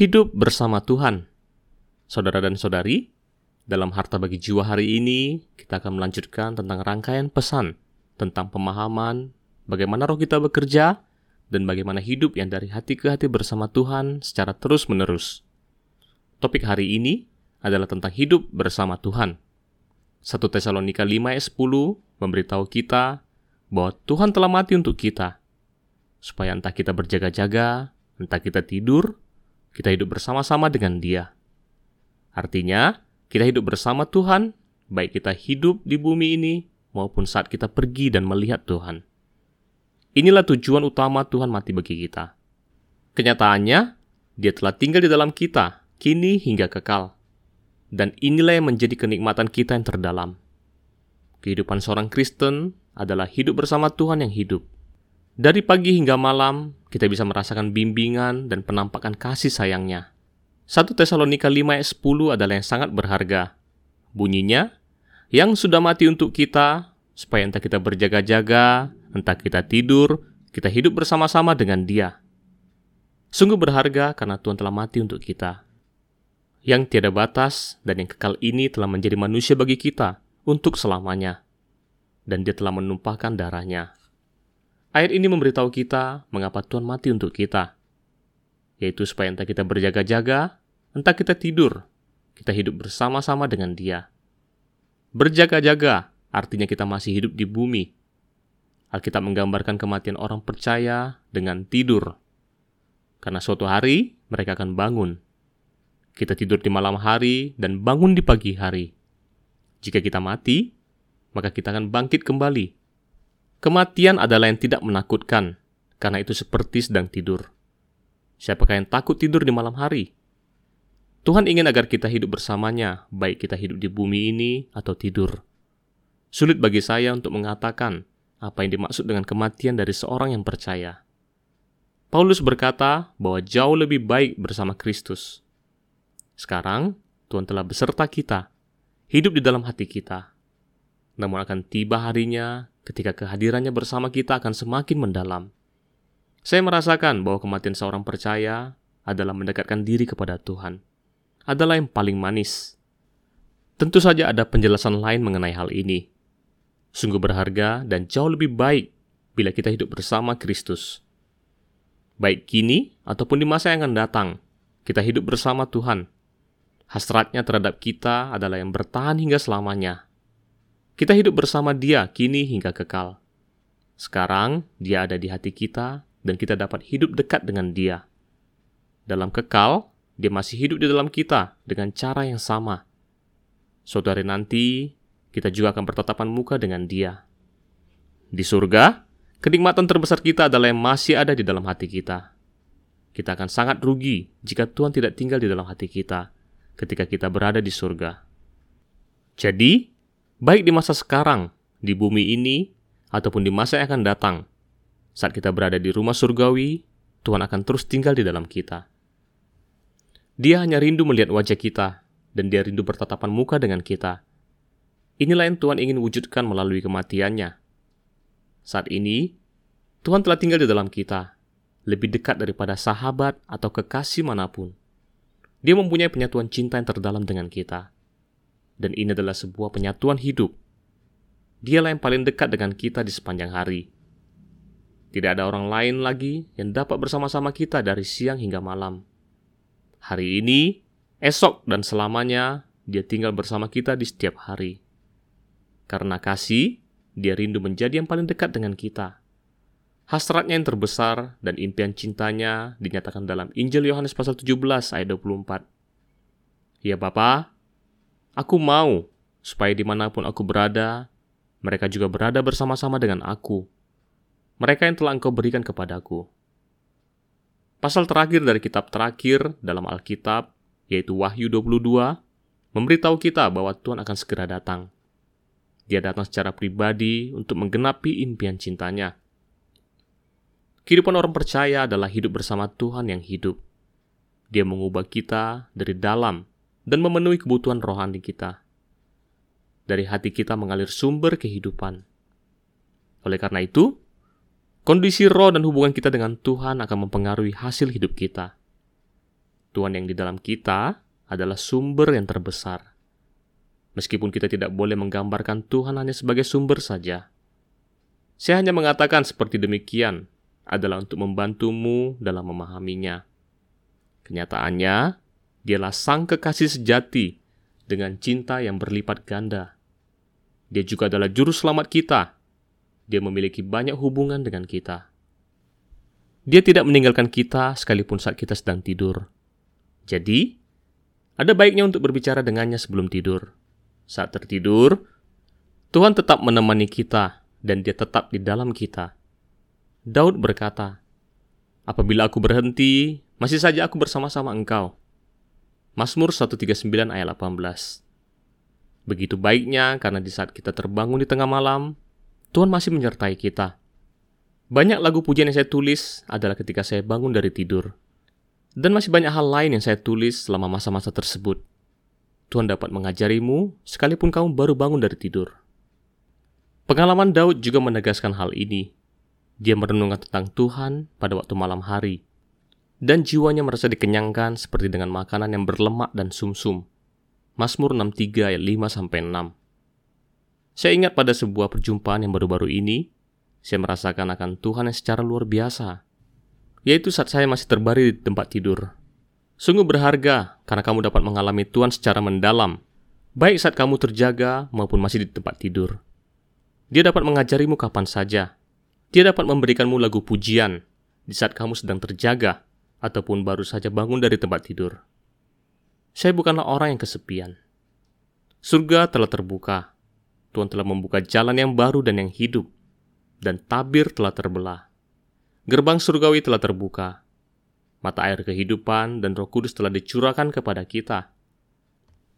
Hidup bersama Tuhan. Saudara dan saudari, dalam Harta Bagi Jiwa hari ini, kita akan melanjutkan tentang rangkaian pesan tentang pemahaman bagaimana roh kita bekerja dan bagaimana hidup yang dari hati ke hati bersama Tuhan secara terus-menerus. Topik hari ini adalah tentang hidup bersama Tuhan. 1 Tesalonika 5 ayat 10 memberitahu kita bahwa Tuhan telah mati untuk kita, supaya entah kita berjaga-jaga, entah kita tidur, kita hidup bersama-sama dengan Dia. Artinya, kita hidup bersama Tuhan, baik kita hidup di bumi ini maupun saat kita pergi dan melihat Tuhan. Inilah tujuan utama Tuhan mati bagi kita. Kenyataannya, Dia telah tinggal di dalam kita, kini hingga kekal. Dan inilah yang menjadi kenikmatan kita yang terdalam. Kehidupan seorang Kristen adalah hidup bersama Tuhan yang hidup. Dari pagi hingga malam, kita bisa merasakan bimbingan dan penampakan kasih sayangnya. 1 Tesalonika 5 ayat 10 adalah yang sangat berharga. Bunyinya, yang sudah mati untuk kita, supaya entah kita berjaga-jaga, entah kita tidur, kita hidup bersama-sama dengan dia. Sungguh berharga karena Tuhan telah mati untuk kita. Yang tiada batas dan yang kekal ini telah menjadi manusia bagi kita untuk selamanya. Dan dia telah menumpahkan darahnya Ayat ini memberitahu kita mengapa Tuhan mati untuk kita, yaitu supaya entah kita berjaga-jaga, entah kita tidur, kita hidup bersama-sama dengan Dia. Berjaga-jaga artinya kita masih hidup di bumi. Alkitab menggambarkan kematian orang percaya dengan tidur, karena suatu hari mereka akan bangun. Kita tidur di malam hari dan bangun di pagi hari. Jika kita mati, maka kita akan bangkit kembali Kematian adalah yang tidak menakutkan, karena itu seperti sedang tidur. Siapakah yang takut tidur di malam hari? Tuhan ingin agar kita hidup bersamanya, baik kita hidup di bumi ini atau tidur. Sulit bagi saya untuk mengatakan apa yang dimaksud dengan kematian dari seorang yang percaya. Paulus berkata bahwa jauh lebih baik bersama Kristus. Sekarang, Tuhan telah beserta kita, hidup di dalam hati kita. Namun akan tiba harinya ketika kehadirannya bersama kita akan semakin mendalam. Saya merasakan bahwa kematian seorang percaya adalah mendekatkan diri kepada Tuhan. Adalah yang paling manis. Tentu saja ada penjelasan lain mengenai hal ini. Sungguh berharga dan jauh lebih baik bila kita hidup bersama Kristus. Baik kini ataupun di masa yang akan datang, kita hidup bersama Tuhan. Hasratnya terhadap kita adalah yang bertahan hingga selamanya kita hidup bersama Dia kini hingga kekal. Sekarang Dia ada di hati kita dan kita dapat hidup dekat dengan Dia. Dalam kekal, Dia masih hidup di dalam kita dengan cara yang sama. Suatu nanti, kita juga akan bertatapan muka dengan Dia. Di surga, kenikmatan terbesar kita adalah yang masih ada di dalam hati kita. Kita akan sangat rugi jika Tuhan tidak tinggal di dalam hati kita ketika kita berada di surga. Jadi, baik di masa sekarang, di bumi ini, ataupun di masa yang akan datang. Saat kita berada di rumah surgawi, Tuhan akan terus tinggal di dalam kita. Dia hanya rindu melihat wajah kita, dan dia rindu bertatapan muka dengan kita. Inilah yang Tuhan ingin wujudkan melalui kematiannya. Saat ini, Tuhan telah tinggal di dalam kita, lebih dekat daripada sahabat atau kekasih mana pun. Dia mempunyai penyatuan cinta yang terdalam dengan kita dan ini adalah sebuah penyatuan hidup. Dialah yang paling dekat dengan kita di sepanjang hari. Tidak ada orang lain lagi yang dapat bersama-sama kita dari siang hingga malam. Hari ini, esok, dan selamanya Dia tinggal bersama kita di setiap hari. Karena kasih, Dia rindu menjadi yang paling dekat dengan kita. Hasratnya yang terbesar dan impian cintanya dinyatakan dalam Injil Yohanes pasal 17 ayat 24. Ya Bapa, Aku mau supaya di mana pun aku berada, mereka juga berada bersama-sama dengan aku. Mereka yang telah engkau berikan kepadaku. Pasal terakhir dari kitab terakhir dalam Alkitab, yaitu Wahyu 22, memberitahu kita bahwa Tuhan akan segera datang. Dia datang secara pribadi untuk menggenapi impian cintanya. Kehidupan orang percaya adalah hidup bersama Tuhan yang hidup. Dia mengubah kita dari dalam dan memenuhi kebutuhan rohani kita. Dari hati kita mengalir sumber kehidupan. Oleh karena itu, kondisi roh dan hubungan kita dengan Tuhan akan mempengaruhi hasil hidup kita. Tuhan yang di dalam kita adalah sumber yang terbesar. Meskipun kita tidak boleh menggambarkan Tuhan hanya sebagai sumber saja. Saya hanya mengatakan seperti demikian adalah untuk membantumu dalam memahaminya. Kenyataannya, dialah sang kekasih sejati dengan cinta yang berlipat ganda. Dia juga adalah juru selamat kita. Dia memiliki banyak hubungan dengan kita. Dia tidak meninggalkan kita sekalipun saat kita sedang tidur. Jadi, ada baiknya untuk berbicara dengannya sebelum tidur. Saat tertidur, Tuhan tetap menemani kita dan dia tetap di dalam kita. Daud berkata, Apabila aku berhenti, masih saja aku bersama-sama engkau. Mazmur 139 ayat 18 Begitu baiknya karena di saat kita terbangun di tengah malam, Tuhan masih menyertai kita. Banyak lagu pujian yang saya tulis adalah ketika saya bangun dari tidur. Dan masih banyak hal lain yang saya tulis selama masa-masa tersebut. Tuhan dapat mengajarimu sekalipun kamu baru bangun dari tidur. Pengalaman Daud juga menegaskan hal ini. Dia merenungkan tentang Tuhan pada waktu malam hari. Dan jiwanya merasa dikenyangkan seperti dengan makanan yang berlemak dan sumsum. -sum. Mazmur 63 ayat 5 sampai 6. Saya ingat pada sebuah perjumpaan yang baru-baru ini, saya merasakan akan Tuhan yang secara luar biasa. Yaitu saat saya masih terbaring di tempat tidur. Sungguh berharga karena kamu dapat mengalami Tuhan secara mendalam, baik saat kamu terjaga maupun masih di tempat tidur. Dia dapat mengajarimu kapan saja. Dia dapat memberikanmu lagu pujian di saat kamu sedang terjaga ataupun baru saja bangun dari tempat tidur. Saya bukanlah orang yang kesepian. Surga telah terbuka. Tuhan telah membuka jalan yang baru dan yang hidup. Dan tabir telah terbelah. Gerbang surgawi telah terbuka. Mata air kehidupan dan roh kudus telah dicurahkan kepada kita.